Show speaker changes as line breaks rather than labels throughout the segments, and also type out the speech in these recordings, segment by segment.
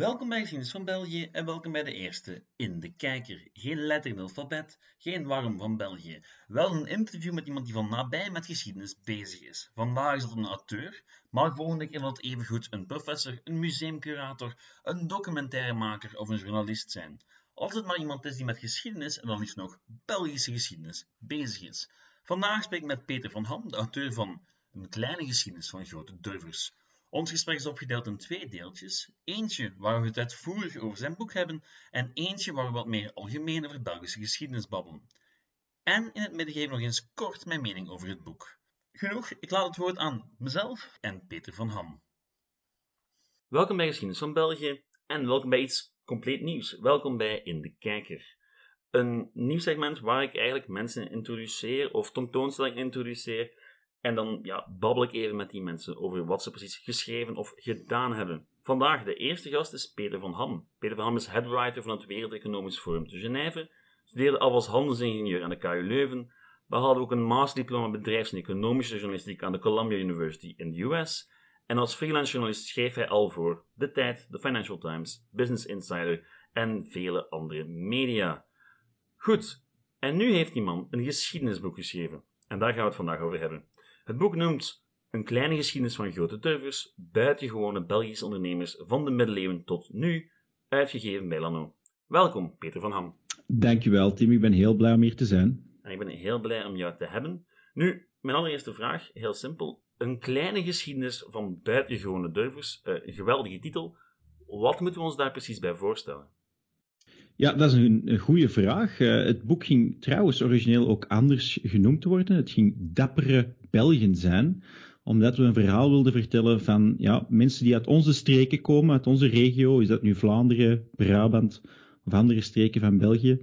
Welkom bij Geschiedenis van België en welkom bij de eerste In de Kijker. Geen letter in het alfabet, geen warm van België. Wel een interview met iemand die van nabij met geschiedenis bezig is. Vandaag is dat een auteur, maar volgende keer wil het evengoed een professor, een museumcurator, een documentairemaker of een journalist zijn. Als het maar iemand is die met geschiedenis en dan liefst nog Belgische geschiedenis bezig is. Vandaag spreek ik met Peter van Ham, de auteur van Een kleine geschiedenis van grote durvers. Ons gesprek is opgedeeld in twee deeltjes. Eentje waar we het uitvoerig over zijn boek hebben en eentje waar we wat meer algemeen over Belgische geschiedenis babbelen. En in het midden geef ik nog eens kort mijn mening over het boek. Genoeg, ik laat het woord aan mezelf en Peter van Ham.
Welkom bij Geschiedenis van België en welkom bij iets compleet nieuws. Welkom bij In de Kijker. Een nieuw segment waar ik eigenlijk mensen introduceer of tentoonstellingen introduceer en dan ja, babbel ik even met die mensen over wat ze precies geschreven of gedaan hebben. Vandaag de eerste gast is Peter van Ham. Peter van Ham is headwriter van het Wereldeconomisch Forum te Genève, studeerde al als handelsingenieur aan de KU Leuven, behaalde ook een masterdiploma bedrijfs- en economische journalistiek aan de Columbia University in de US en als freelance journalist schreef hij al voor De Tijd, The Financial Times, Business Insider en vele andere media. Goed, en nu heeft die man een geschiedenisboek geschreven. En daar gaan we het vandaag over hebben. Het boek noemt Een kleine geschiedenis van grote durvers, buitengewone Belgische ondernemers van de middeleeuwen tot nu, uitgegeven bij Lano. Welkom, Peter van Ham.
Dankjewel, Tim. Ik ben heel blij om hier te zijn.
En ik ben heel blij om jou te hebben. Nu, mijn allereerste vraag, heel simpel. Een kleine geschiedenis van buitengewone durvers, uh, een geweldige titel. Wat moeten we ons daar precies bij voorstellen?
Ja, dat is een, een goede vraag. Uh, het boek ging trouwens origineel ook anders genoemd worden. Het ging Dappere Belgen zijn, omdat we een verhaal wilden vertellen van ja, mensen die uit onze streken komen, uit onze regio, is dat nu Vlaanderen, Brabant of andere streken van België,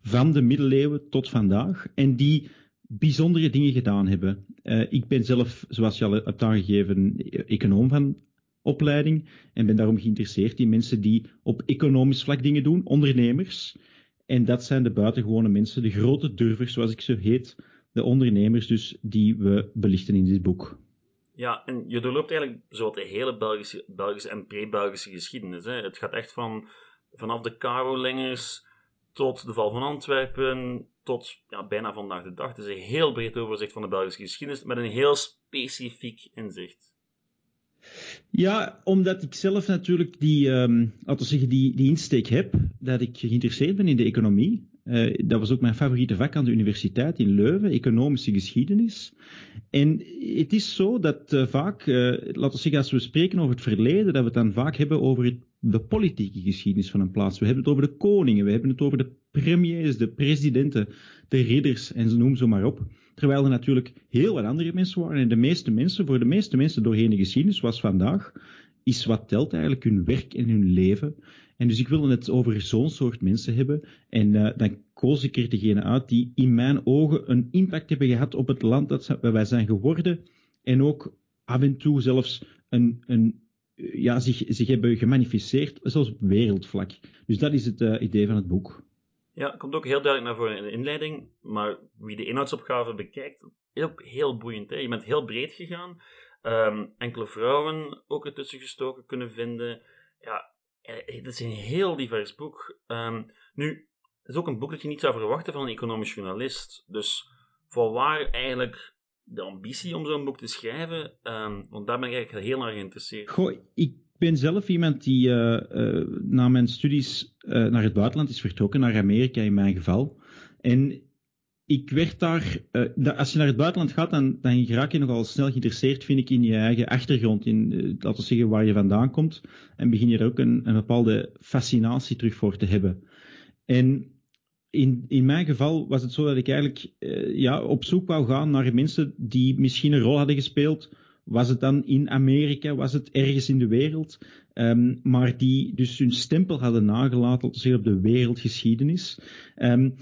van de middeleeuwen tot vandaag, en die bijzondere dingen gedaan hebben. Uh, ik ben zelf, zoals je al hebt aangegeven, econoom van opleiding en ben daarom geïnteresseerd in mensen die op economisch vlak dingen doen, ondernemers. En dat zijn de buitengewone mensen, de grote durvers, zoals ik ze heet, de ondernemers dus, die we belichten in dit boek.
Ja, en je doorloopt eigenlijk zo de hele Belgische, Belgische en pre-Belgische geschiedenis. Hè. Het gaat echt van, vanaf de Karolingers tot de val van Antwerpen, tot ja, bijna vandaag de dag. Het is een heel breed overzicht van de Belgische geschiedenis, met een heel specifiek inzicht.
Ja, omdat ik zelf natuurlijk die, um, laten we zeggen, die, die insteek heb, dat ik geïnteresseerd ben in de economie. Uh, dat was ook mijn favoriete vak aan de universiteit in Leuven, economische geschiedenis. En het is zo dat uh, vaak, uh, laten we zeggen, als we spreken over het verleden, dat we het dan vaak hebben over de politieke geschiedenis van een plaats. We hebben het over de koningen, we hebben het over de premiers, de presidenten, de ridders en noem zo maar op. Terwijl er natuurlijk heel wat andere mensen waren. En de meeste mensen, voor de meeste mensen doorheen de geschiedenis, was vandaag, is wat telt eigenlijk hun werk en hun leven. En dus ik wilde het over zo'n soort mensen hebben. En uh, dan koos ik er degene uit die in mijn ogen een impact hebben gehad op het land dat wij zijn geworden. En ook af en toe zelfs een, een, ja, zich, zich hebben gemanifesteerd, zelfs op wereldvlak. Dus dat is het uh, idee van het boek.
Ja, komt ook heel duidelijk naar voren in de inleiding, maar wie de inhoudsopgave bekijkt, is ook heel boeiend. Hè? Je bent heel breed gegaan, um, enkele vrouwen ook ertussen gestoken kunnen vinden. Ja, het is een heel divers boek. Um, nu, het is ook een boek dat je niet zou verwachten van een economisch journalist. Dus voor waar eigenlijk de ambitie om zo'n boek te schrijven? Um, want daar ben ik eigenlijk heel naar geïnteresseerd.
Goh, ik ben zelf iemand die uh, na mijn studies naar het buitenland is vertrokken, naar Amerika in mijn geval. En ik werd daar, als je naar het buitenland gaat, dan, dan raak je nogal snel geïnteresseerd, vind ik, in je eigen achtergrond, in, laten we zeggen, waar je vandaan komt. En begin je er ook een, een bepaalde fascinatie terug voor te hebben. En in, in mijn geval was het zo dat ik eigenlijk ja, op zoek wou gaan naar mensen die misschien een rol hadden gespeeld was het dan in Amerika? Was het ergens in de wereld? Um, maar die dus hun stempel hadden nagelaten op de wereldgeschiedenis. Um,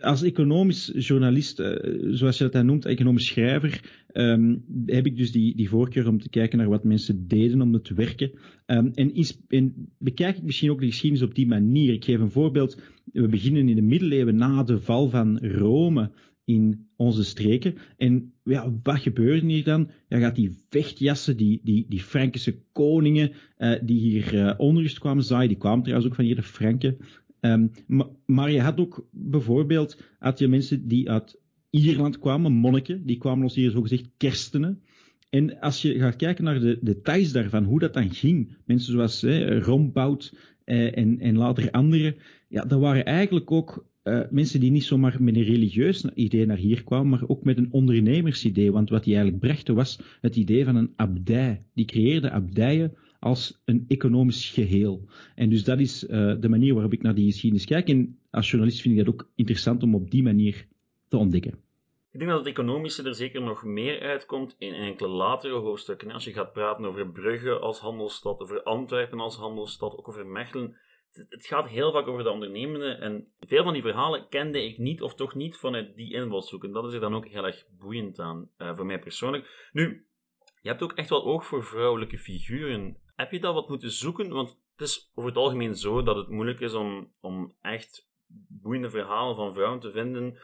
als economisch journalist, uh, zoals je dat noemt, economisch schrijver, um, heb ik dus die, die voorkeur om te kijken naar wat mensen deden om het te werken. en, en bekijk ik misschien ook de geschiedenis op die manier. Ik geef een voorbeeld. We beginnen in de middeleeuwen na de val van Rome in onze streken. En ja, wat gebeurde hier dan? Ja, gaat die vechtjassen, die, die, die Frankische koningen uh, die hier uh, onrust kwamen zaaien, die kwamen trouwens ook van hier de Franken. Um, maar, maar, je had ook bijvoorbeeld had je mensen die uit Ierland kwamen, monniken, die kwamen ons hier zogezegd kerstenen. En als je gaat kijken naar de details daarvan, hoe dat dan ging, mensen zoals hè, Rombout eh, en, en later anderen, ja, dat waren eigenlijk ook uh, mensen die niet zomaar met een religieus idee naar hier kwamen, maar ook met een ondernemersidee. Want wat die eigenlijk brachten was het idee van een abdij. Die creëerde abdijen als een economisch geheel. En dus dat is uh, de manier waarop ik naar die geschiedenis kijk. En als journalist vind ik dat ook interessant om op die manier te ontdekken.
Ik denk dat het economische er zeker nog meer uitkomt in enkele latere hoofdstukken. Als je gaat praten over Brugge als handelsstad, over Antwerpen als handelsstad, ook over Mechelen. Het gaat heel vaak over de ondernemende en veel van die verhalen kende ik niet of toch niet vanuit die invalshoek. En dat is er dan ook heel erg boeiend aan, uh, voor mij persoonlijk. Nu, je hebt ook echt wel oog voor vrouwelijke figuren. Heb je dat wat moeten zoeken? Want het is over het algemeen zo dat het moeilijk is om, om echt boeiende verhalen van vrouwen te vinden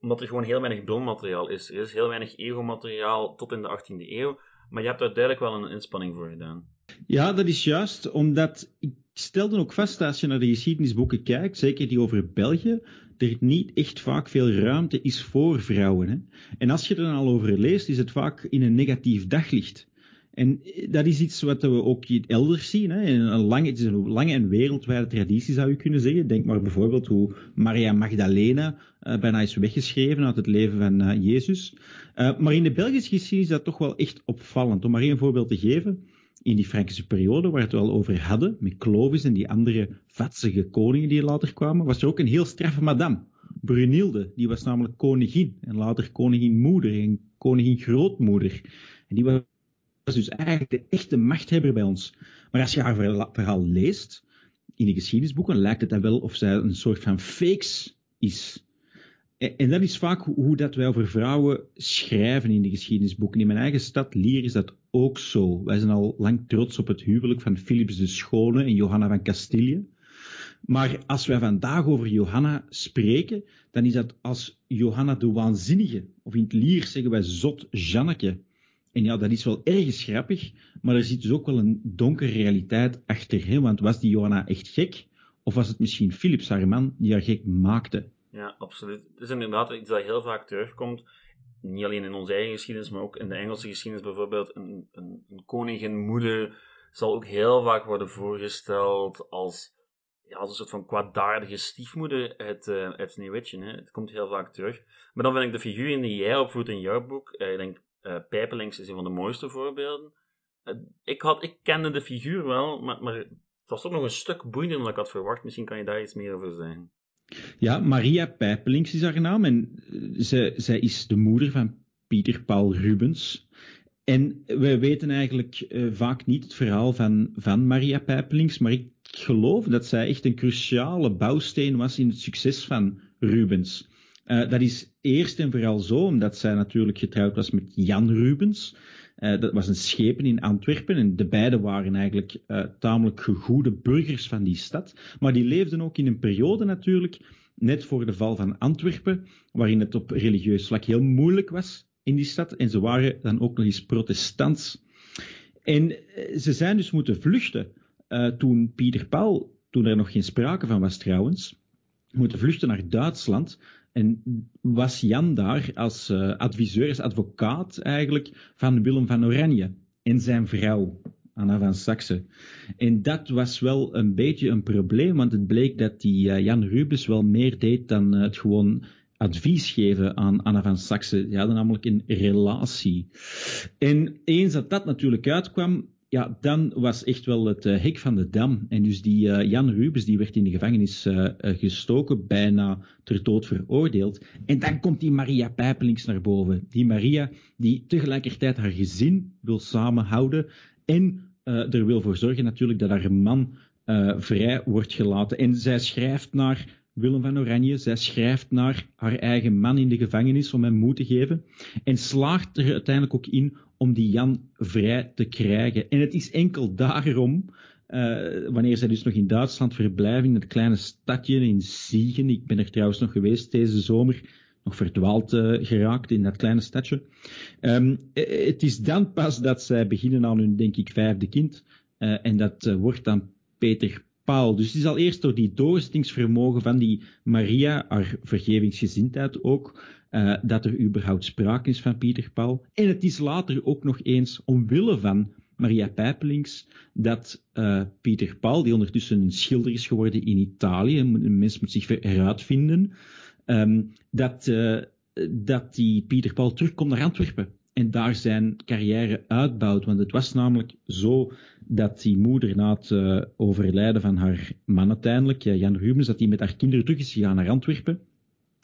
omdat er gewoon heel weinig bronmateriaal is. Er is heel weinig ego-materiaal tot in de 18e eeuw, maar je hebt daar duidelijk wel een inspanning voor gedaan.
Ja, dat is juist, omdat ik stelde ook vast als je naar de geschiedenisboeken kijkt, zeker die over België, er niet echt vaak veel ruimte is voor vrouwen. Hè? En als je er dan al over leest, is het vaak in een negatief daglicht. En dat is iets wat we ook elders zien. Hè. Een lange, het is een lange en wereldwijde traditie, zou je kunnen zeggen. Denk maar bijvoorbeeld hoe Maria Magdalena uh, bijna is weggeschreven uit het leven van uh, Jezus. Maar in de Belgische geschiedenis is dat toch wel echt opvallend. Om maar één voorbeeld te geven. In die Frankische periode, waar we het wel over hadden, met Clovis en die andere vatsige koningen die later kwamen, was er ook een heel straffe madame. Brunilde, die was namelijk koningin en later koningin moeder en koningin grootmoeder. En die was dus eigenlijk de echte machthebber bij ons. Maar als je haar verhaal leest, in de geschiedenisboeken, lijkt het dan wel of zij een soort van fakes is. En, dat is vaak hoe, dat wij over vrouwen schrijven in de geschiedenisboeken. In mijn eigen stad, Lier, is dat ook zo. Wij zijn al lang trots op het huwelijk van Philips de Schone en Johanna van Castilië. Maar als wij vandaag over Johanna spreken, dan is dat als Johanna de Waanzinnige. Of in het Lier zeggen wij zot Janneke. En ja, dat is wel ergens grappig, maar er zit dus ook wel een donkere realiteit achter. Hè? Want was die Johanna echt gek? Of was het misschien Philips, haar man, die haar gek maakte?
Ja, absoluut. Het is inderdaad iets dat heel vaak terugkomt. Niet alleen in onze eigen geschiedenis, maar ook in de Engelse geschiedenis bijvoorbeeld. Een, een, een koninginmoeder zal ook heel vaak worden voorgesteld als, ja, als een soort van kwaadaardige stiefmoeder uit, uh, uit Sneeuwwitje. Hè. Het komt heel vaak terug. Maar dan vind ik de figuren die jij opvoedt in jouw boek, uh, ik denk uh, Pijpelings is een van de mooiste voorbeelden. Uh, ik, had, ik kende de figuur wel, maar, maar het was toch nog een stuk boeiender dan ik had verwacht. Misschien kan je daar iets meer over zeggen.
Ja, Maria Pijpelings is haar naam en eh, zij, zij is de moeder van Pieter Paul Rubens. En wij weten eigenlijk uh, vaak niet het verhaal van, van Maria Pijpelings, maar ik geloof dat zij echt een cruciale bouwsteen was in het succes van Rubens. Uh, dat is eerst en vooral zo, omdat zij natuurlijk getrouwd was met Jan Rubens. Uh, dat was een schepen in Antwerpen en de beiden waren eigenlijk uh, tamelijk gegoede burgers van die stad. Maar die leefden ook in een periode natuurlijk, net voor de val van Antwerpen, waarin het op religieus vlak heel moeilijk was in die stad. En ze waren dan ook nog eens protestants. En ze zijn dus moeten vluchten toen Pieter Paul, toen er nog geen sprake van was trouwens, moeten vluchten naar Duitsland en was Jan daar als uh, adviseur, als advocaat eigenlijk van Willem van Oranje en zijn vrouw, Anna van Saxe. En dat was wel een beetje een probleem, want het bleek dat die uh, Jan Rubens wel meer deed dan uh, het gewoon advies geven aan Anna van Saxe. Die hadden namelijk een relatie. En eens dat dat natuurlijk uitkwam, ja, dan was echt wel het hek van de dam. En dus die uh, Jan Rubens, die werd in de gevangenis uh, gestoken, bijna ter dood veroordeeld. En dan komt die Maria Pijpelings naar boven. Die Maria die tegelijkertijd haar gezin wil samenhouden en er wil voor zorgen natuurlijk dat haar man vrij wordt gelaten. En zij schrijft naar Willem van Oranje. Zij schrijft naar haar eigen man in de gevangenis om hem moed te geven. En slaagt er uiteindelijk ook in om die Jan vrij te krijgen. En het is enkel daarom, uh, wanneer zij dus nog in Duitsland verblijven, in het kleine stadje in Siegen, ik ben er trouwens nog geweest deze zomer, nog verdwaald geraakt in dat kleine stadje. Um, het is dan pas dat zij beginnen aan hun, denk ik, vijfde kind. en dat wordt dan Peter Dus het is al eerst door die doorzettingsvermogen van die Maria, haar vergevingsgezindheid ook, uh, dat er überhaupt sprake is van Pieter Paul. En het is later ook nog eens omwille van Maria Pijpelings dat uh, Pieter Paul, die ondertussen een schilder is geworden in Italië, een mens moet zich heruitvinden, um, dat, uh, dat die Pieter Paul terugkomt naar Antwerpen en daar zijn carrière uitbouwt. Want het was namelijk zo dat die moeder na het uh, overlijden van haar man uiteindelijk, Jan Rubens, dat hij met haar kinderen terug is gegaan naar Antwerpen.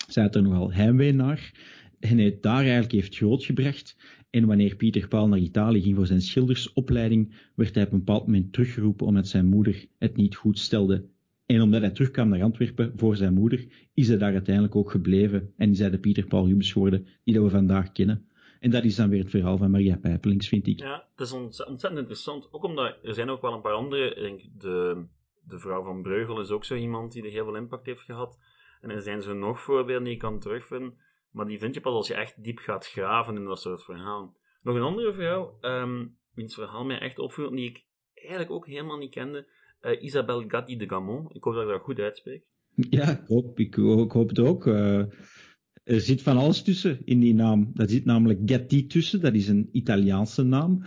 Zij had er nogal heimwee naar. En hij daar eigenlijk heeft grootgebracht. En wanneer Pieter Paul naar Italië ging voor zijn schildersopleiding, werd hij op een bepaald moment teruggeroepen omdat zijn moeder het niet goed stelde. En omdat hij terugkwam naar Antwerpen voor zijn moeder, is hij daar uiteindelijk ook gebleven. En is hij de Pieter Paul Rubens geworden die we vandaag kennen. En dat is dan weer het verhaal van Maria Pijpelings, vind ik.
Ja, dat is ontzettend interessant. Ook omdat er zijn ook wel een paar andere. Ik denk de, de vrouw van Breugel is ook zo iemand die er heel veel impact heeft gehad. En er zijn zo nog voorbeelden die je kan terugvinden. Maar die vind je pas als je echt diep gaat graven in dat soort verhalen. Nog een andere vrouw, um, wiens verhaal mij echt opviel, die ik eigenlijk ook helemaal niet kende. Uh, Isabelle Gatti de Gamon. Ik hoop dat ik dat goed uitspreek.
Ja, ik hoop, ik, ik hoop het ook. Uh, er zit van alles tussen in die naam. Daar zit namelijk Gatti tussen, dat is een Italiaanse naam.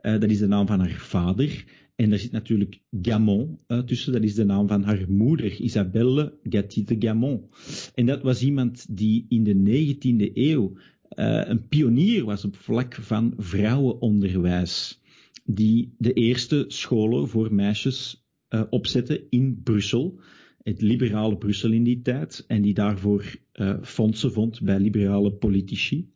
Uh, dat is de naam van haar vader. En daar zit natuurlijk Gamon uh, tussen, dat is de naam van haar moeder, Isabelle Gatti de Gamon. En dat was iemand die in de 19e eeuw uh, een pionier was op vlak van vrouwenonderwijs. Die de eerste scholen voor meisjes opzette in Brussel het liberale Brussel in die tijd en die daarvoor uh, fondsen vond bij liberale politici.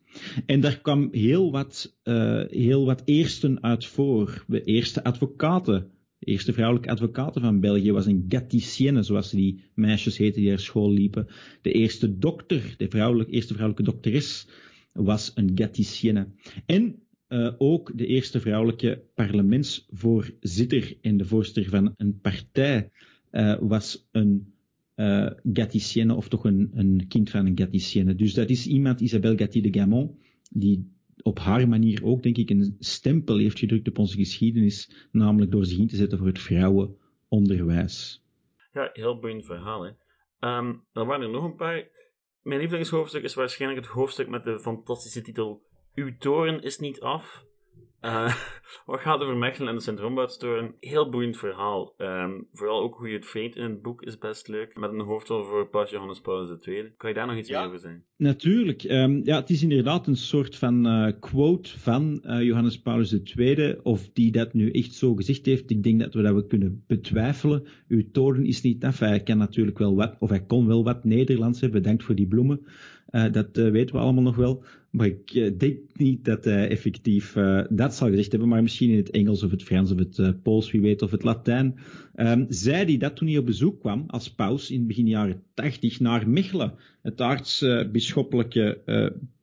En daar kwam heel wat, uh, heel wat eersten uit voor. De eerste advocaten, de eerste vrouwelijke advocaten van België was een gaticienne, zoals die meisjes heten die naar school liepen. De eerste dokter, de vrouwelijke, eerste vrouwelijke dokteres, was een gaticienne. En uh, ook de eerste vrouwelijke parlementsvoorzitter en de voorzitter van een partij was een uh, of toch een, een, kind van een Gaticienne. Dus dat is iemand, Isabelle Gatti de Gamon, die op haar manier ook, denk ik, een stempel heeft gedrukt op onze geschiedenis, namelijk door zich in te zetten voor het vrouwenonderwijs.
Ja, heel boeiend verhaal, hè. Um, dan waren er nog een paar. Mijn lievelingshoofdstuk is waarschijnlijk het hoofdstuk met de fantastische titel Uw toren is niet af. Uh, wat gaat over Mechelen en de Sint-Romboudstoren? Heel boeiend verhaal. Um, vooral ook hoe je het vreemd in het boek is best leuk. Met een hoofdrol voor Paus Johannes Paulus II. Kan je daar nog iets meer over zeggen?
Natuurlijk. Um, ja, het is inderdaad een soort van uh, quote van uh, Johannes Paulus II. Of die dat nu echt zo gezegd heeft. Ik denk dat we dat we kunnen betwijfelen. Uw toren is niet af. Hij kan natuurlijk wel wat, of hij kon wel wat Nederlands hebben. Bedankt voor die bloemen. Uh, dat uh, weten we allemaal nog wel. Maar ik uh, denk niet dat hij effectief dat zal gezegd hebben, maar misschien in het Engels of het Frans of het Pools, wie weet, of het Latijn. Um, zei hij dat toen hij op bezoek kwam als paus in begin jaren 80 naar Mechelen, het aartsbisschoppelijke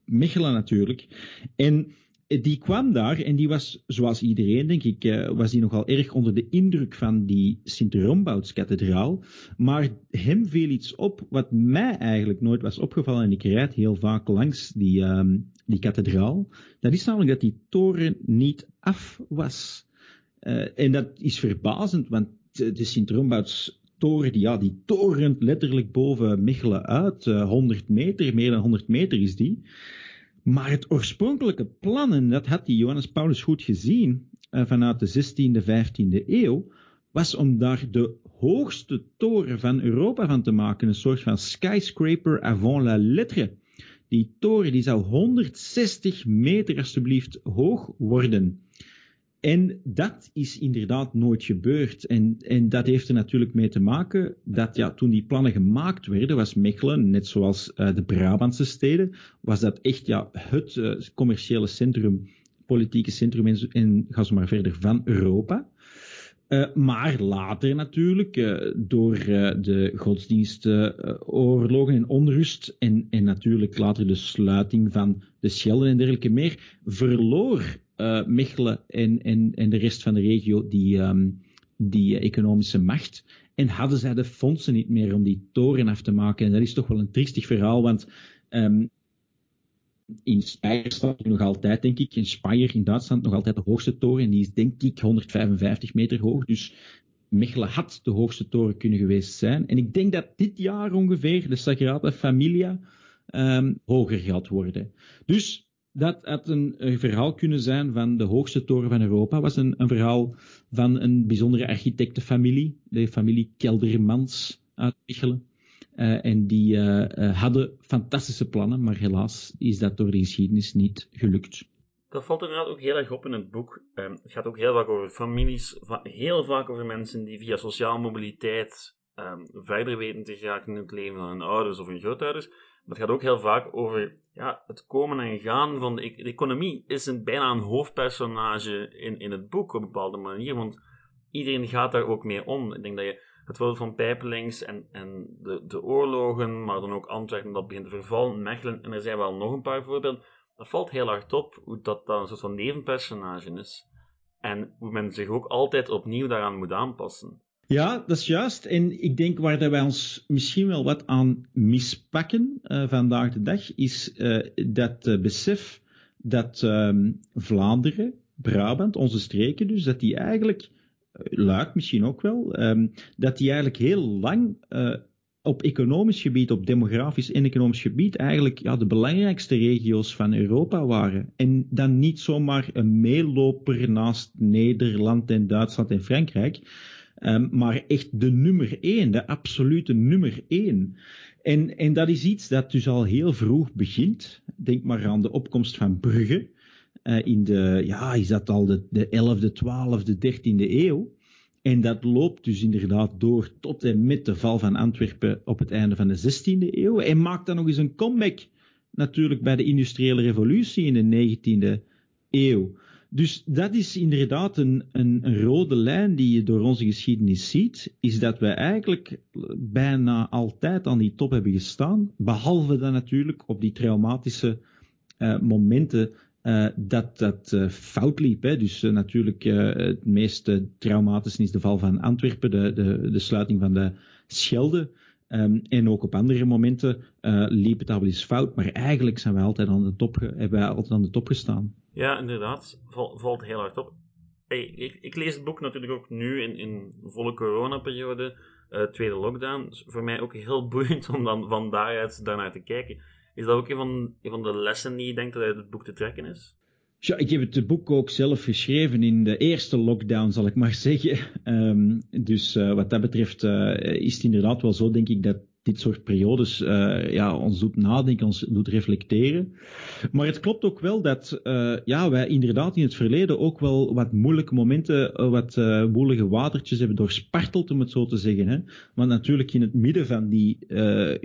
Mechelen natuurlijk. En die kwam daar en die was, zoals iedereen, denk ik, uh, was die nogal erg onder de indruk van die Sint-Rombouts-kathedraal. Maar hem viel iets op wat mij eigenlijk nooit was opgevallen. En ik rijd heel vaak langs die, um, die kathedraal. Dat is namelijk dat die toren niet af was. Uh, en dat is verbazend, want de Sint-Rombouts toren, die, ja, die torent letterlijk boven Mechelen uit. Uh, 100 meter, meer dan 100 meter is die. Maar het oorspronkelijke plan, dat had die Johannes Paulus goed gezien uh, vanuit de 16e, 15e eeuw, was om daar de hoogste toren van Europa van te maken. Een soort van skyscraper avant la lettre. Die toren die zou 160 meter alstublieft hoog worden. En dat is inderdaad nooit gebeurd. En, en dat heeft er natuurlijk mee te maken dat ja, toen die plannen gemaakt werden, was Mechelen, net zoals uh, de Brabantse steden, was dat echt ja, het uh, commerciële centrum, politieke centrum en, en zo maar verder van Europa. Uh, maar later natuurlijk, door uh, de godsdienstoorlogen en onrust en, en natuurlijk later de sluiting van de Schelden en dergelijke meer, verloor uh, Mechelen en, de rest van de regio die, um, die economische macht. En hadden zij de fondsen niet meer om die toren af te maken. En dat is toch wel een triestig verhaal, want um, in Speyer staat nog altijd, denk ik, in Speyer in Duitsland nog altijd de hoogste toren. En die is denk ik 155 meter hoog. Dus Mechelen had de hoogste toren kunnen geweest zijn. En ik denk dat dit jaar ongeveer de Sagrada Familia um, hoger gaat worden. Dus dat had een, een, verhaal kunnen zijn van de hoogste toren van Europa. was een, een verhaal van een bijzondere architectenfamilie, de familie Keldermans uit Mechelen. Uh, en die uh, hadden fantastische plannen, maar helaas is dat door de geschiedenis niet gelukt.
Dat valt inderdaad ook heel erg op in het boek. Um, het gaat ook heel vaak over families, heel vaak over mensen die via sociale mobiliteit um, verder weten te geraken in het leven dan hun ouders of hun grootouders. Maar het gaat ook heel vaak over ja, het komen en gaan van de, e-, de economie. Is een, bijna een hoofdpersonage in, in het boek op een bepaalde manier, want iedereen gaat daar ook mee om. Ik denk dat je het voorbeeld van Pijpelings en, en de, de oorlogen, maar dan ook Antwerpen dat begint te vervallen, Mechelen, en er zijn wel nog een paar voorbeelden. Dat valt heel hard op, hoe dat dan een soort van nevenpersonage is. En hoe men zich ook altijd opnieuw daaraan moet aanpassen.
Ja, dat is juist. En ik denk waar wij ons misschien wel wat aan mispakken uh, vandaag de dag, is uh, dat uh, besef dat ehm, Vlaanderen, Brabant, onze streken dus, dat die eigenlijk, Luik misschien ook wel, um, dat die eigenlijk heel lang op economisch gebied, op demografisch en economisch gebied, eigenlijk ja, de belangrijkste regio's van Europa waren. En dan niet zomaar een meeloper naast Nederland en Duitsland en Frankrijk, um, maar echt de nummer één, de absolute nummer één. En, en dat is iets dat dus al heel vroeg begint. Denk maar aan de opkomst van Brugge. Uh, in de, ja, is dat al de, de 11e, 12e, 13e eeuw. En dat loopt dus inderdaad door tot en met de val van Antwerpen op het einde van de 16e eeuw. En maakt dan nog eens een comeback natuurlijk bij de industriële revolutie in de 19e eeuw. Dus dat is inderdaad een, een, een, rode lijn die je door onze geschiedenis ziet, is dat wij eigenlijk bijna altijd aan die top hebben gestaan, behalve dan natuurlijk op die traumatische uh, momenten uh, dat dat uh, fout liep. Hè. Dus natuurlijk het meest traumatische is de val van Antwerpen, de, de, de sluiting van de Schelde. Um, en ook op andere momenten liep het al eens fout, maar eigenlijk zijn wij altijd aan de top, hebben wij altijd aan de top gestaan.
Ja, inderdaad. Val, valt heel hard op. Ik, ik, lees het boek natuurlijk ook nu in, in volle coronaperiode, tweede lockdown. Dus voor mij ook heel boeiend om dan van daaruit daarnaar te kijken. Is dat ook een van, van de lessen die je denkt dat uit het boek te trekken is?
Ja, ik heb het boek ook zelf geschreven in de eerste lockdown, zal ik maar zeggen. Um, dus uh, wat dat betreft uh, is het inderdaad wel zo, denk ik, dat dit soort periodes uh, ja, ons doet nadenken, ons doet reflecteren. Maar het klopt ook wel dat ja, wij inderdaad in het verleden ook wel wat moeilijke momenten, wat woelige watertjes hebben doorsparteld, om het zo te zeggen. Hè. Want natuurlijk in het midden van die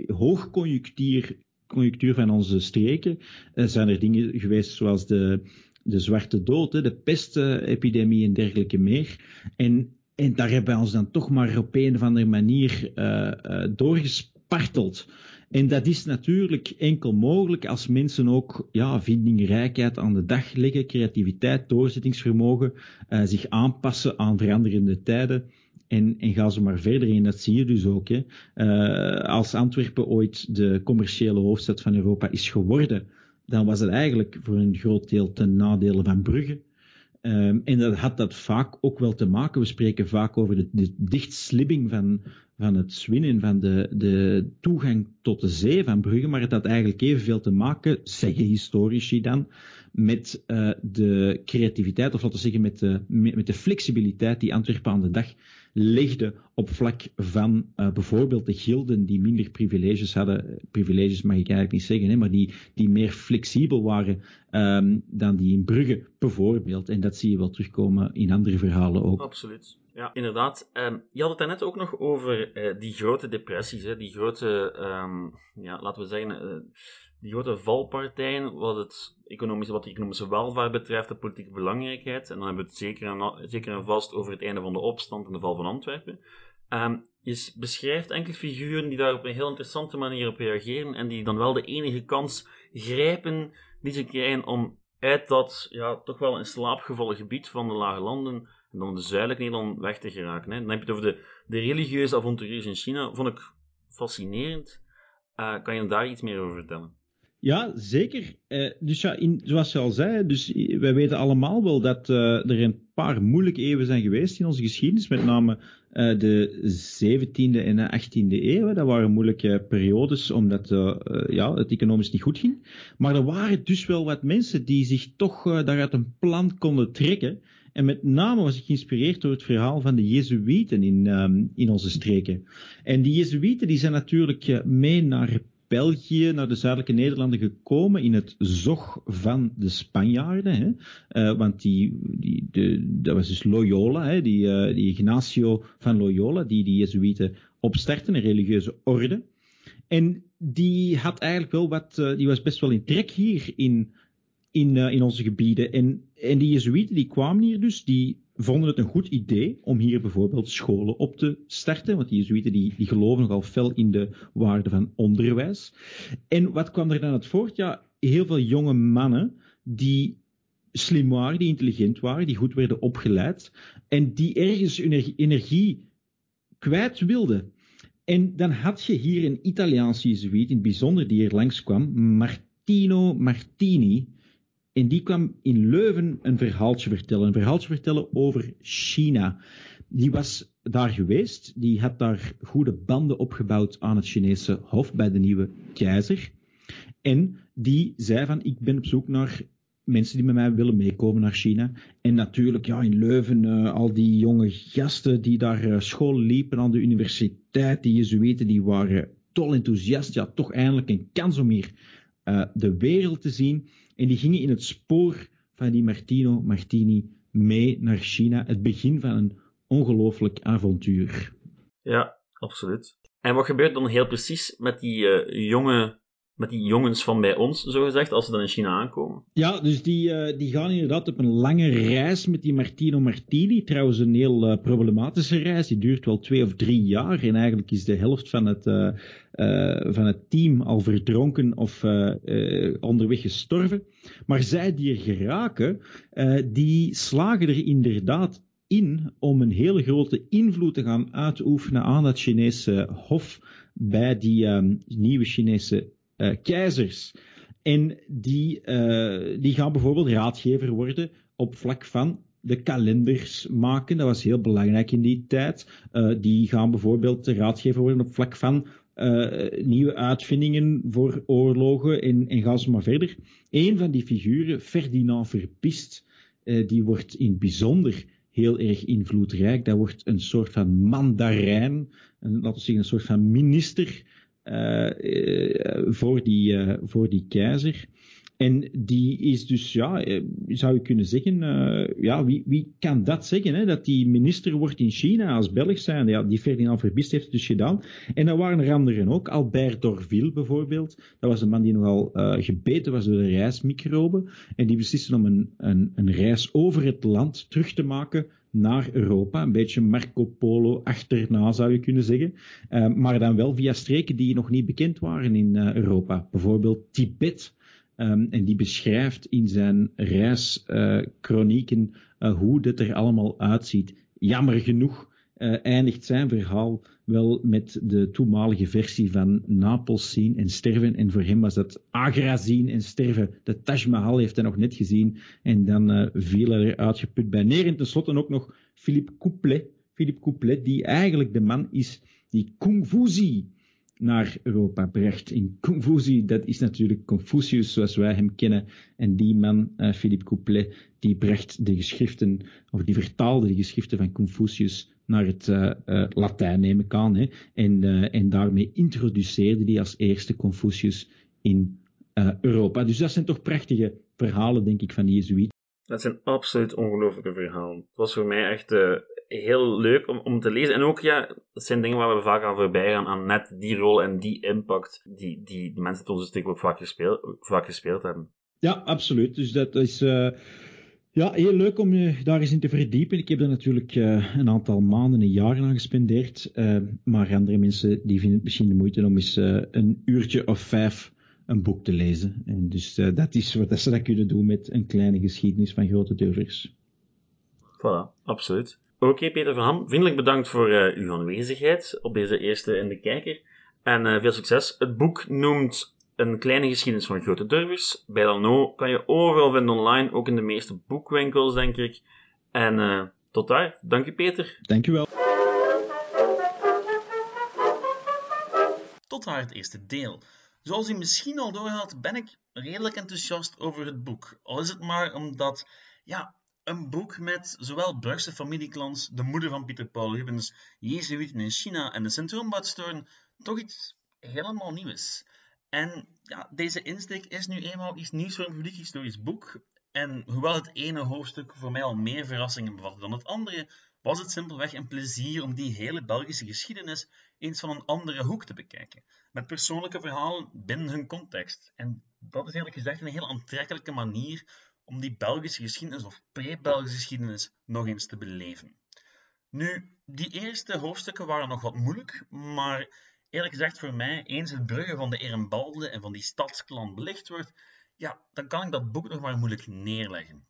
hoogconjunctuur conjunctuur van onze streken zijn er dingen geweest zoals de, de zwarte dood, de pestepidemie en dergelijke meer. En, en daar hebben we ons dan toch maar op een of andere manier uh, uh, doorgesparteld. En dat is natuurlijk enkel mogelijk als mensen ook ja, vindingrijkheid aan de dag leggen, creativiteit, doorzettingsvermogen, uh, zich aanpassen aan veranderende tijden. En, en ga ze maar verder in. Dat zie je dus ook. Hè. Als Antwerpen ooit de commerciële hoofdstad van Europa is geworden, dan was het eigenlijk voor een groot deel ten nadele van Brugge. Um, en dat had dat vaak ook wel te maken. We spreken vaak over de, dichtslibbing van, van het zwinnen, van de, de toegang tot de zee van Brugge. Maar het had eigenlijk evenveel te maken, zeggen historici dan, met uh, de creativiteit, of laten we zeggen met de, met, met de flexibiliteit die Antwerpen aan de dag legde op vlak van uh, bijvoorbeeld de gilden die minder privileges hadden. Privileges mag ik eigenlijk niet zeggen, hè, maar die, die meer flexibel waren um, dan die in Brugge bijvoorbeeld. En dat zie je wel terugkomen in andere verhalen ook.
Absoluut. Ja, inderdaad. Um, je had het net ook nog over uh, die grote depressies, hè, die grote, um, ja, laten we zeggen, uh, die grote valpartijen wat, het economische, wat de economische welvaart betreft, de politieke belangrijkheid. En dan hebben we het zeker en, zeker en vast over het einde van de opstand en de val van Antwerpen. Je beschrijft enkele figuren die daar op een heel interessante manier op reageren en die dan wel de enige kans grijpen die ze krijgen om uit dat ja, toch wel in slaap gevallen gebied van de Lage Landen en dan de zuidelijke Nederland weg te geraken. Hè. Dan heb je het over de, de religieuze avonturiers in China. Vond ik fascinerend. Uh, kan je daar iets meer over vertellen?
Ja, zeker. Uh, dus ja, zoals je al zei, dus wij weten allemaal wel dat uh, er een paar moeilijke eeuwen zijn geweest in onze geschiedenis, met name uh, de 17e en de 18e eeuw. Dat waren moeilijke periodes, omdat ja, het economisch niet goed ging. Maar er waren dus wel wat mensen die zich toch daaruit een plan konden trekken. En met name was ik geïnspireerd door het verhaal van de Jezuïeten in, um, in onze streken. En die Jezuïeten die zijn natuurlijk mee naar België, naar de zuidelijke Nederlanden gekomen in het zog van de Spanjaarden. Hè? Uh, want die, die, de, dat was dus Loyola, hè? Die, uh, die Ignacio van Loyola, die die Jezuïeten opstarten, een religieuze orde. En die had eigenlijk wel wat, uh, die was best wel in trek hier in, in, in onze gebieden. En, en die Jezuïeten die kwamen hier dus, die vonden het een goed idee om hier bijvoorbeeld scholen op te starten, want die Jezuïeten die, die geloven nogal fel in de waarde van onderwijs. En wat kwam er dan uit voort? Ja, heel veel jonge mannen die slim waren, die intelligent waren, die goed werden opgeleid en die ergens energie, energie kwijt wilden. En dan had je hier een Italiaanse Jezuïet, in het bijzonder die hier langskwam, Martino Martini, en die kwam in Leuven een verhaaltje vertellen. Een verhaaltje vertellen over China. Die was daar geweest. Die had daar goede banden opgebouwd aan het Chinese hof bij de nieuwe keizer. En die zei van, ik ben op zoek naar mensen die met mij willen meekomen naar China. En natuurlijk, ja, in Leuven, uh, al die jonge gasten die daar uh, school liepen aan de universiteit, die Jezuïeten, die waren tol enthousiast. Ja, toch eindelijk een kans om hier uh, de wereld te zien. En die gingen in het spoor van die Martino Martini mee naar China. Het begin van een ongelooflijk avontuur.
Ja, absoluut. En wat gebeurt dan heel precies met die uh, jonge met die jongens van bij ons, zo gezegd, als ze dan in China aankomen?
Ja, dus die, uh, die gaan inderdaad op een lange reis met die Martino Martini. Trouwens, een heel uh, problematische reis. Die duurt wel twee of drie jaar. En eigenlijk is de helft van het, uh, van het team al verdronken of onderweg gestorven. Maar zij die er geraken, die slagen er inderdaad in om een hele grote invloed te gaan uitoefenen aan dat Chinese hof bij die nieuwe Chinese keizers. En die, uh, die gaan bijvoorbeeld raadgever worden op vlak van de kalenders maken. Dat was heel belangrijk in die tijd. Uh, die gaan bijvoorbeeld raadgever worden op vlak van nieuwe uitvindingen voor oorlogen en, en gaan ze maar verder. Een van die figuren, Ferdinand Verpist, die wordt in het bijzonder heel erg invloedrijk. Dat wordt een soort van mandarijn, laten we zeggen een soort van minister voor, die, uh, voor die keizer. En die is dus, ja, zou je kunnen zeggen, ja, wie, wie kan dat zeggen, hè? dat die minister wordt in China als Belg zijn? Ja, die Ferdinand Verbist heeft dus gedaan. En dan waren er anderen ook, Albert Dorville bijvoorbeeld. Dat was een man die nogal gebeten was door de reismicroben. En die besliste om een, een, een reis over het land terug te maken naar Europa. Een beetje Marco Polo achterna zou je kunnen zeggen. Uh, maar dan wel via streken die nog niet bekend waren in uh, Europa. Bijvoorbeeld Tibet. Um, en die beschrijft in zijn reischronieken uh, hoe dit er allemaal uitziet. Jammer genoeg eindigt zijn verhaal wel met de toenmalige versie van Napels zien en sterven. En voor hem was dat Agra zien en sterven. De Taj Mahal heeft hij nog net gezien. En dan uh, viel er uitgeput bij neer. En tenslotte ook nog Philippe Couplet. Philippe Couplet, die eigenlijk de man is die Kung naar Europa bracht. In Kung dat is natuurlijk Confucius zoals wij hem kennen. En die man, uh, Philippe Couplet, die bracht de geschriften, of die vertaalde de geschriften van Confucius naar het uh, uh, Latijn, neem ik aan. Hè? En, uh, en daarmee introduceerde hij als eerste Confucius in Europa. Dus dat zijn toch prachtige verhalen, denk ik, van die Jezuïet.
Dat zijn absoluut ongelooflijke verhalen. Het was voor mij echt heel leuk om, om te lezen. En ook, ja, dat zijn dingen waar we vaak aan voorbij gaan, aan net die rol en die impact die, die mensen tot onze stuk ook vaak gespeeld, vaak gespeeld hebben.
Ja, absoluut. Dus dat is... Ja, heel leuk om je daar eens in te verdiepen. Ik heb er natuurlijk uh, een aantal maanden en jaren aan gespendeerd. Uh, maar andere mensen die vinden het misschien de moeite om eens uh, een uurtje of vijf een boek te lezen. En dus dat is wat ze dat kunnen doen met een kleine geschiedenis van grote durvers.
Voilà, absoluut. Oké, Peter van Ham, vriendelijk bedankt voor uw aanwezigheid op deze eerste in de kijker. En veel succes. Het boek noemt een kleine geschiedenis van grote durvers. Bij Lano kan je overal vinden online, ook in de meeste boekwinkels, denk ik. En uh, tot daar. Dank u, Peter.
Dank u wel.
Tot daar het eerste deel. Zoals u misschien al doorhaalt, ben ik redelijk enthousiast over het boek. Al is het maar omdat, ja, een boek met zowel Brugse familieklans, de moeder van Pieter Paul Rubens, Jezuïeten in China en de Sint-Romboudstoorn toch iets helemaal nieuws. En ja, deze insteek is nu eenmaal iets nieuws voor een publiek historisch boek. En hoewel het ene hoofdstuk voor mij al meer verrassingen bevatte dan het andere, was het simpelweg een plezier om die hele Belgische geschiedenis eens van een andere hoek te bekijken. Met persoonlijke verhalen binnen hun context. En dat is eerlijk gezegd een heel aantrekkelijke manier om die Belgische geschiedenis of pre-Belgische geschiedenis nog eens te beleven. Nu, die eerste hoofdstukken waren nog wat moeilijk, maar eerlijk gezegd voor mij, eens het bruggen van de Erenbalde en van die stadsklan belicht wordt, ja, dan kan ik dat boek nog maar moeilijk neerleggen.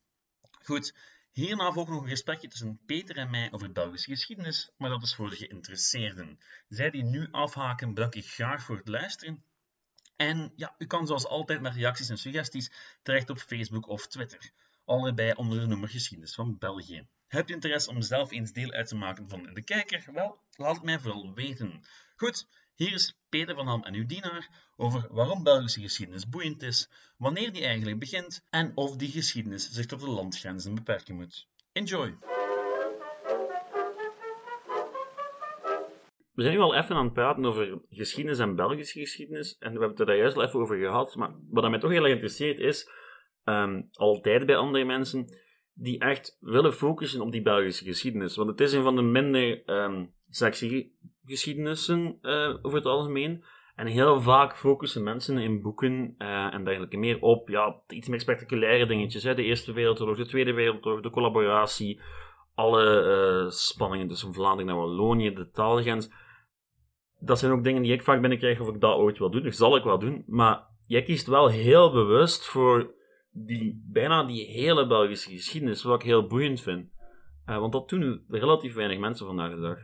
Goed, hierna volgt nog een gesprekje tussen Peter en mij over Belgische geschiedenis, maar dat is voor de geïnteresseerden. Zij die nu afhaken, bedank ik graag voor het luisteren. En ja, u kan zoals altijd met reacties en suggesties terecht op Facebook of Twitter. Allebei onder de noemer Geschiedenis van België. Hebt u interesse om zelf eens deel uit te maken van De Kijker? Wel, laat het mij vooral weten. Goed, hier is Peter van Ham en uw dienaar over waarom Belgische geschiedenis boeiend is, wanneer die eigenlijk begint en of die geschiedenis zich tot de landgrenzen beperken moet. Enjoy!
We zijn nu al even aan het praten over geschiedenis en Belgische geschiedenis. En we hebben het er daar juist al even over gehad. Maar wat mij toch heel erg interesseert is, um, altijd bij andere mensen, die echt willen focussen op die Belgische geschiedenis. Want het is een van de minder um, sexy geschiedenissen uh, over het algemeen. En heel vaak focussen mensen in boeken uh, en dergelijke meer op ja, iets meer spectaculaire dingetjes. Hè. De Eerste Wereldoorlog, de Tweede Wereldoorlog, de collaboratie, alle uh, spanningen tussen Vlaanderen en Wallonië, de taalgrens. Dat zijn ook dingen die ik vaak binnenkrijg of ik dat ooit wil doen. Dat zal ik wel doen. Maar jij kiest wel heel bewust voor die, bijna die hele Belgische geschiedenis, wat ik heel boeiend vind. Want dat doen relatief weinig mensen vandaag de dag.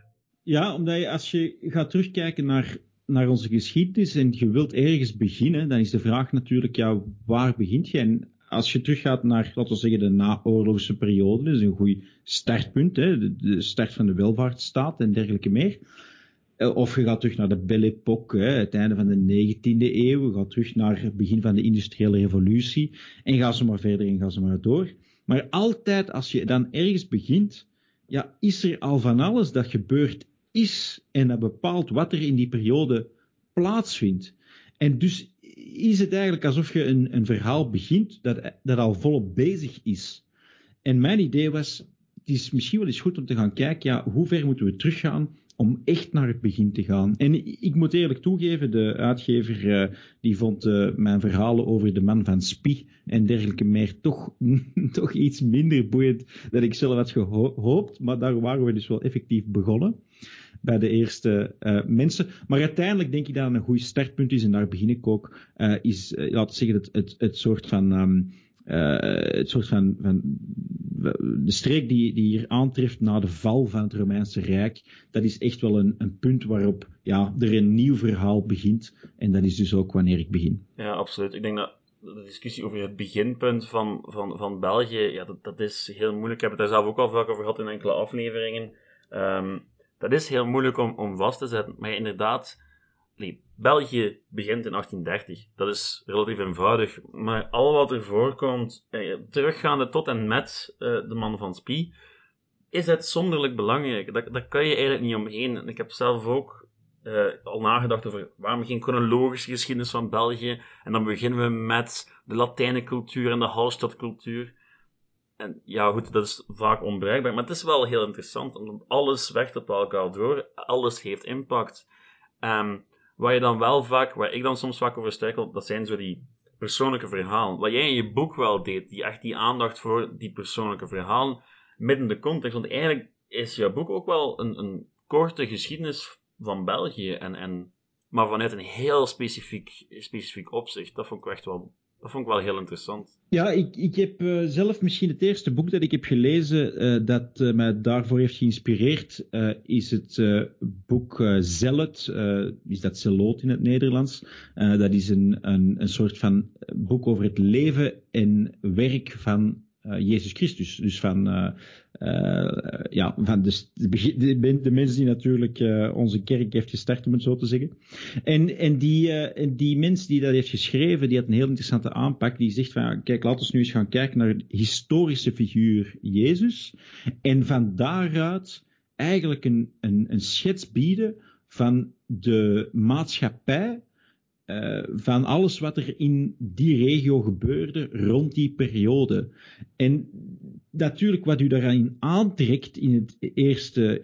Ja, omdat je, als je gaat terugkijken naar, naar onze geschiedenis en je wilt ergens beginnen, dan is de vraag natuurlijk, ja, waar begint je? En als je teruggaat naar, laten we zeggen, de naoorlogse periode, dat is een goed startpunt, hè, de, start van de welvaartsstaat en dergelijke meer. Eh, of je gaat terug naar de Belle Époque, het einde van de 19e eeuw. Je gaat terug naar het begin van de industriële revolutie. En ga ze maar verder en ga ze maar door. Maar altijd als je dan ergens begint, ja, is er al van alles dat gebeurd is en dat bepaalt wat er in die periode plaatsvindt. En dus is het eigenlijk alsof je een, een verhaal begint dat, dat al volop bezig is. En mijn idee was, het is misschien wel eens goed om te gaan kijken, ja, hoe ver moeten we teruggaan om echt naar het begin te gaan. En ik moet eerlijk toegeven, de uitgever uh, die vond uh, mijn verhalen over de man van Spie en dergelijke meer toch, toch iets minder boeiend dan ik zelf had gehoopt. Maar daar waren we dus wel effectief begonnen bij de eerste uh, mensen. Maar uiteindelijk denk ik dat het een goed startpunt is, en daar begin ik ook, is, laten we zeggen, het, het, het soort van... Uh, het soort van, van de streek die, die hier aantreft na de val van het Romeinse Rijk, dat is echt wel een, een punt waarop ja, er een nieuw verhaal begint. En dat is dus ook wanneer ik begin.
Ja, absoluut. Ik denk dat de discussie over het beginpunt van, van, van België, ja, dat, dat is heel moeilijk. Ik heb het daar zelf ook al vaak over gehad in enkele afleveringen. Um, dat is heel moeilijk om, om vast te zetten. Maar inderdaad, nee, België begint in 1830. Dat is relatief eenvoudig. Maar al wat er voorkomt, eh, teruggaande tot en met eh, de man van Spie, is uitzonderlijk belangrijk. Dat, dat kan je eigenlijk niet omheen. En ik heb zelf ook eh, al nagedacht over waarom geen chronologische geschiedenis van België. En dan beginnen we met de Latijnencultuur en de Hallstattcultuur. En ja, goed, dat is vaak onbereikbaar. Maar het is wel heel interessant, omdat alles werkt op elkaar door. Alles heeft impact. Um, Waar je dan wel vaak, waar ik dan soms vaak over struikel, dat zijn zo die persoonlijke verhalen. Wat jij in je boek wel deed, die echt die aandacht voor die persoonlijke verhalen, midden de context. Want eigenlijk is jouw boek ook wel een, een korte geschiedenis van België, en, en, maar vanuit een heel specifiek, specifiek opzicht. Dat vond ik echt wel Dat vond ik wel heel interessant.
Ja, ik, ik heb uh, zelf misschien het eerste boek dat ik heb gelezen uh, dat uh, mij daarvoor heeft geïnspireerd, is het boek Zealot, is dat Zeloot in het Nederlands. dat is een, een, een soort van boek over het leven en werk van Jezus Christus. Dus van uh, ja, van de, de, de, mensen die natuurlijk onze kerk heeft gestart, om het zo te zeggen. En, en, die, en die mens die dat heeft geschreven, die had een heel interessante aanpak. Die zegt van, kijk, laten we nu eens gaan kijken naar de historische figuur Jezus. En van daaruit eigenlijk een, een, een schets bieden van de maatschappij uh, van alles wat er in die regio gebeurde rond die periode. En natuurlijk, wat u daarin aantrekt in het eerste,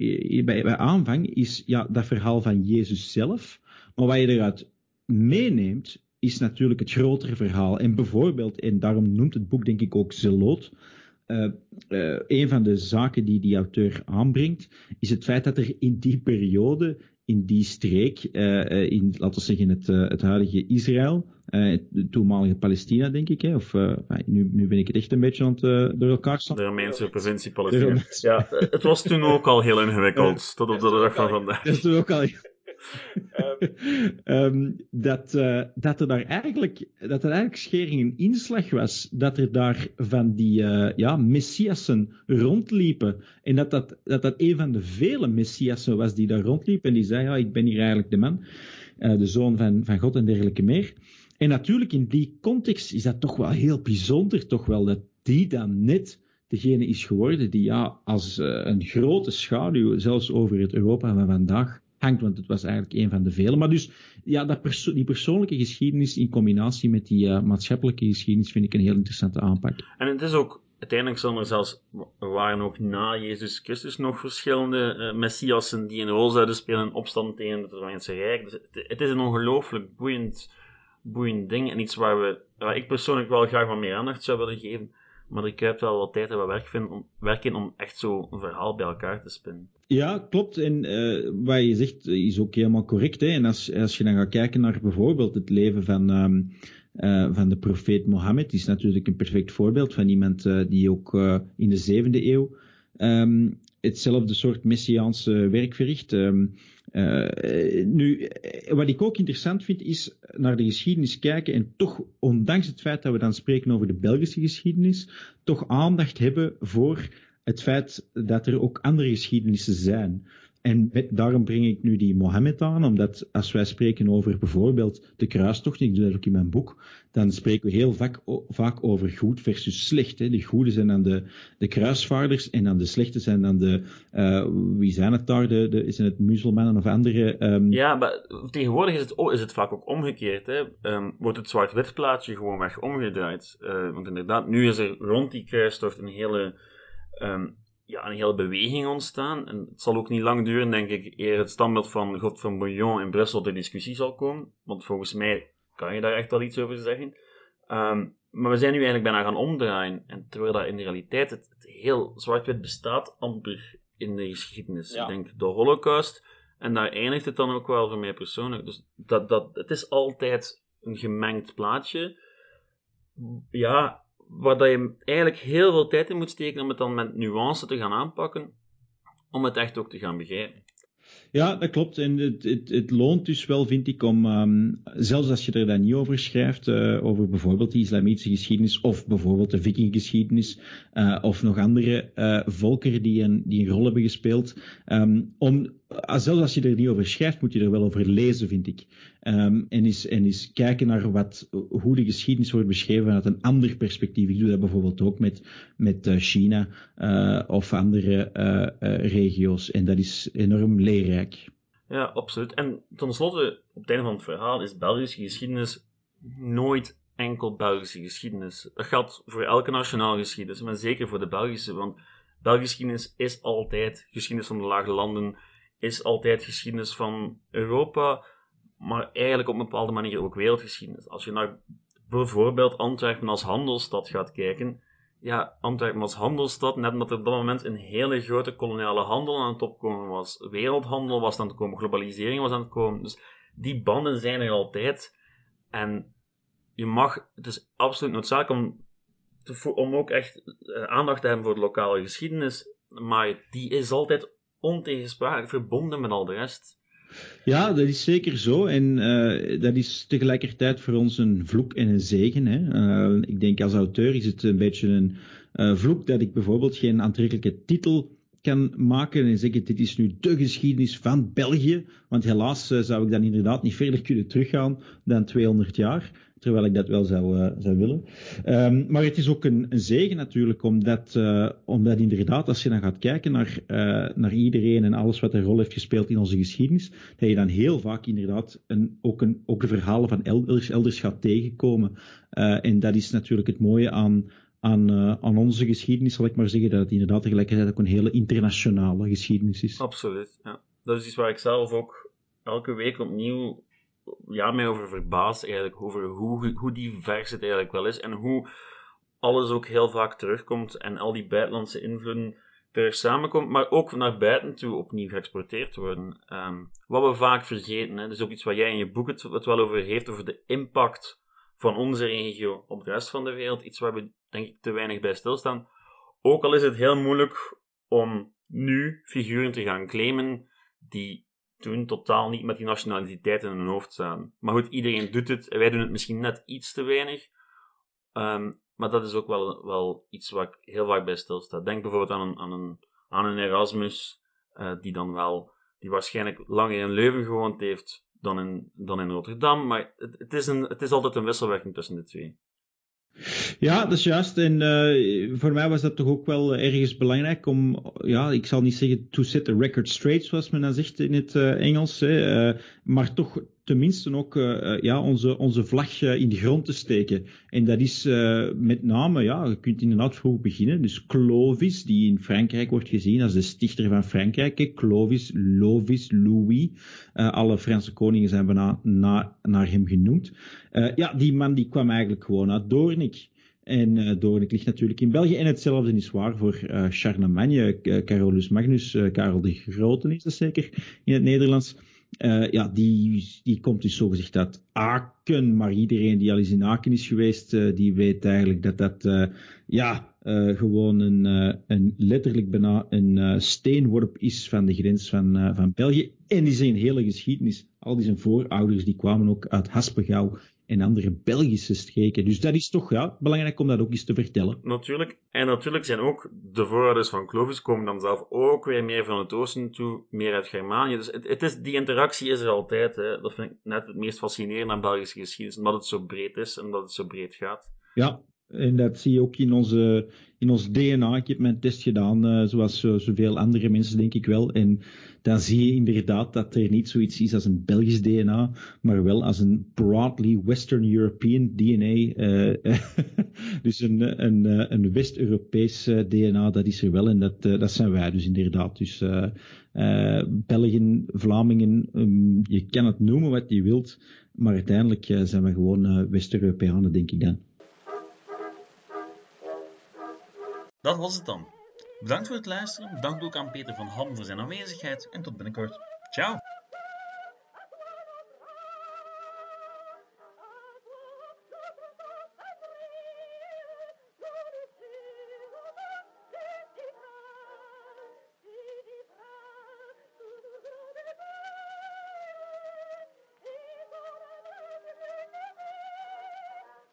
bij, bij aanvang, is ja, dat verhaal van Jezus zelf. Maar wat je eruit meeneemt, is natuurlijk het grotere verhaal. En bijvoorbeeld, en daarom noemt het boek denk ik ook Zeloot, uh, een van de zaken die die auteur aanbrengt, is het feit dat er in die periode in die streek, uh, in, laten we zeggen, het, uh, het huidige Israël, het toenmalige Palestina, denk ik. Hè, of nu, nu ben ik het echt een beetje aan het door elkaar staan.
De Romeinse provincie Palestina. Ja, het was toen ook al heel ingewikkeld, tot op de dag van vandaag.
Dat is toen ook al um, dat, uh, dat er daar eigenlijk, dat er eigenlijk schering in inslag was. Dat er daar van die uh, ja, messiassen rondliepen. En dat dat, dat dat een van de vele messiassen was die daar rondliepen. En die zei, ja, ik ben hier eigenlijk de man, uh, de zoon van, van God en dergelijke meer. En natuurlijk in die context is dat toch wel heel bijzonder, toch wel, dat die dan net degene is geworden die ja, als een grote schaduw, zelfs over het Europa van vandaag, hangt, want het was eigenlijk een van de vele. Maar dus ja, dat die persoonlijke geschiedenis in combinatie met die uh, maatschappelijke geschiedenis vind ik een heel interessante aanpak.
En het is ook, uiteindelijk zijn er zelfs, waren ook na Jezus Christus nog verschillende uh, messiassen die een rol zouden spelen in opstand tegen het Romeinse Rijk. Dus het, het, is een ongelooflijk boeiend, boeiend ding en iets waar, we, waar ik persoonlijk wel graag wat meer aandacht zou willen geven. Maar ik heb wel wat tijd en wat werk, om, in om echt zo een verhaal bij elkaar te spinnen.
Ja, klopt. En uh, wat je zegt is ook helemaal correct. Hè? En als, als je dan gaat kijken naar bijvoorbeeld het leven van, um, uh, van de profeet Mohammed, is natuurlijk een perfect voorbeeld van iemand uh, die ook in de zevende eeuw um, hetzelfde soort messiaanse werk verricht. Um, nu, wat ik ook interessant vind, is naar de geschiedenis kijken en toch, ondanks het feit dat we dan spreken over de Belgische geschiedenis, toch aandacht hebben voor het feit dat er ook andere geschiedenissen zijn. En daarom breng ik nu die Mohammed aan, omdat als wij spreken over bijvoorbeeld de kruistocht, ik doe dat ook in mijn boek, dan spreken we heel vaak, vaak over goed versus slecht. Hè. De goede zijn dan de, de kruisvaarders en dan de slechte zijn dan de, uh, wie zijn het daar, de, de, zijn het muzelmannen of andere? Um...
Ja, maar tegenwoordig is het, is het vaak ook omgekeerd. Hè. Um, wordt het zwart-wit plaatje gewoon weg omgedraaid. Uh, want inderdaad, nu is er rond die kruistocht een hele um, ja, een hele beweging ontstaan. En het zal ook niet lang duren, denk ik, eer het standbeeld van God van Bouillon in Brussel ter discussie zal komen. Want volgens mij kan je daar echt wel iets over zeggen. Um, maar we zijn nu eigenlijk bijna gaan omdraaien. En terwijl dat in de realiteit het, het heel zwart-wit bestaat, amper in de geschiedenis. Ik denk de Holocaust. En daar eindigt het dan ook wel voor mij persoonlijk. Dus dat, dat, het is altijd een gemengd plaatje. Ja, waar dat je eigenlijk heel veel tijd in moet steken om het dan met nuance te gaan aanpakken, om het echt ook te gaan begrijpen.
Ja, dat klopt. En het, het, het loont dus wel, vind ik, om, um, zelfs als je er dan niet over schrijft, uh, over bijvoorbeeld de islamitische geschiedenis, of bijvoorbeeld de vikinggeschiedenis, uh, of nog andere uh, volkeren die een, die een rol hebben gespeeld, um, om zelfs als je er niet over schrijft, moet je er wel over lezen, vind ik. Um, en, eens, en eens kijken naar wat, hoe de geschiedenis wordt beschreven vanuit een ander perspectief. Ik doe dat bijvoorbeeld ook met, met uh, China uh, of andere uh, regio's. En dat is enorm leerrijk.
Ja, absoluut. En tenslotte, op het einde van het verhaal, is Belgische geschiedenis nooit enkel Belgische geschiedenis. Dat geldt voor elke nationale geschiedenis, maar zeker voor de Belgische. Want Belgische geschiedenis is altijd geschiedenis van de lage landen is altijd geschiedenis van Europa, maar eigenlijk op een bepaalde manier ook wereldgeschiedenis. Als je naar bijvoorbeeld Antwerpen als handelsstad gaat kijken, ja, Antwerpen als handelsstad, net omdat er op dat moment een hele grote koloniale handel aan het opkomen was. Wereldhandel was aan het komen, globalisering was aan het komen. Dus die banden zijn er altijd. En je mag, het is absoluut noodzakelijk om, om ook echt eh, aandacht te hebben voor de lokale geschiedenis, maar die is altijd ontegensprekelijk verbonden met al de rest.
Ja, dat is zeker zo. En uh, dat is tegelijkertijd voor ons een vloek en een zegen. Hè. Uh, ik denk als auteur is het een beetje een uh, vloek dat ik bijvoorbeeld geen aantrekkelijke titel kan maken en zeggen dit is nu de geschiedenis van België. Want helaas zou ik dan inderdaad niet verder kunnen teruggaan dan 200 jaar terwijl ik dat wel zou, uh, zou willen. Um, maar het is ook een, een zegen natuurlijk, omdat, uh, omdat inderdaad, als je dan gaat kijken naar, naar iedereen en alles wat een rol heeft gespeeld in onze geschiedenis, dat je dan heel vaak inderdaad een, ook, een, ook de verhalen van elders gaat tegenkomen. en dat is natuurlijk het mooie aan, aan, aan onze geschiedenis, zal ik maar zeggen, dat het inderdaad tegelijkertijd ook een hele internationale geschiedenis is.
Absoluut, ja. Dat is iets waar ik zelf ook elke week opnieuw ja, mij over verbaasd eigenlijk, over hoe, hoe divers het eigenlijk wel is en hoe alles ook heel vaak terugkomt en al die buitenlandse invloeden terug samenkomt, maar ook naar buiten toe opnieuw geëxporteerd worden. Um, wat we vaak vergeten, hè, dus ook iets wat jij in je boek het wel over heeft, over de impact van onze regio op de rest van de wereld, iets waar we denk ik te weinig bij stilstaan. Ook al is het heel moeilijk om nu figuren te gaan claimen die toen totaal niet met die nationaliteit in hun hoofd staan. Maar goed, iedereen doet het. Wij doen het misschien net iets te weinig. Um, maar dat is ook wel, wel iets waar ik heel vaak bij stilsta. Denk bijvoorbeeld aan een, aan een, aan een Erasmus, uh, die dan wel, die waarschijnlijk langer in Leuven gewoond heeft dan in, dan in Rotterdam. Maar het, het, is een, het is altijd een wisselwerking tussen de twee.
Ja, dat is juist. En uh, voor mij was dat toch ook wel ergens belangrijk om, ja, ik zal niet zeggen to set the record straight, zoals men dan zegt in het uh, Engels, hè, uh, maar toch tenminste ook ja, onze, onze vlag in de grond te steken. En dat is met name, ja, je kunt inderdaad vroeg beginnen. Dus Clovis, die in Frankrijk wordt gezien als de stichter van Frankrijk. Clovis, Lovis, Louis. alle Franse koningen zijn bijna na, naar hem genoemd. ja, die man die kwam eigenlijk gewoon uit Doornik. En uh, Doornik ligt natuurlijk in België. En hetzelfde is waar voor Charlemagne, Carolus Magnus, Karel de Grote is dat zeker in het Nederlands. Ja, die, die komt dus zogezegd uit Aken, maar iedereen die al eens in Aken is geweest, die weet eigenlijk dat dat ja, gewoon een, een letterlijk bijna een steenworp is van de grens van, van België. En die zijn hele geschiedenis, al die zijn voorouders, die kwamen ook uit Haspengouw en andere Belgische streken. Dus dat is toch ja, belangrijk om dat ook eens te vertellen.
Natuurlijk. En natuurlijk zijn ook de voorouders van Clovis komen dan zelf ook weer meer van het oosten toe, meer uit Germanië. Dus het, het is, die interactie is er altijd. Hè. Dat vind ik net het meest fascinerende aan Belgische geschiedenis, omdat het zo breed is en dat het zo breed gaat.
Ja, en dat zie je ook in, onze, in ons DNA. Ik heb mijn test gedaan, uh, zoals zoveel andere mensen, denk ik wel. En dan zie je inderdaad dat er niet zoiets is als een Belgisch DNA, maar wel als een broadly Western European DNA. Uh, dus een, een, eh, een West-Europees DNA, dat is er wel. En dat, dat zijn wij dus inderdaad. Dus uh, Belgen, Vlamingen, um, je kan het noemen wat je wilt, maar uiteindelijk zijn we gewoon West-Europeanen, denk ik dan.
Dat was het dan. Bedankt voor het luisteren. Bedankt ook aan Peter van Ham voor zijn aanwezigheid en tot binnenkort. Ciao!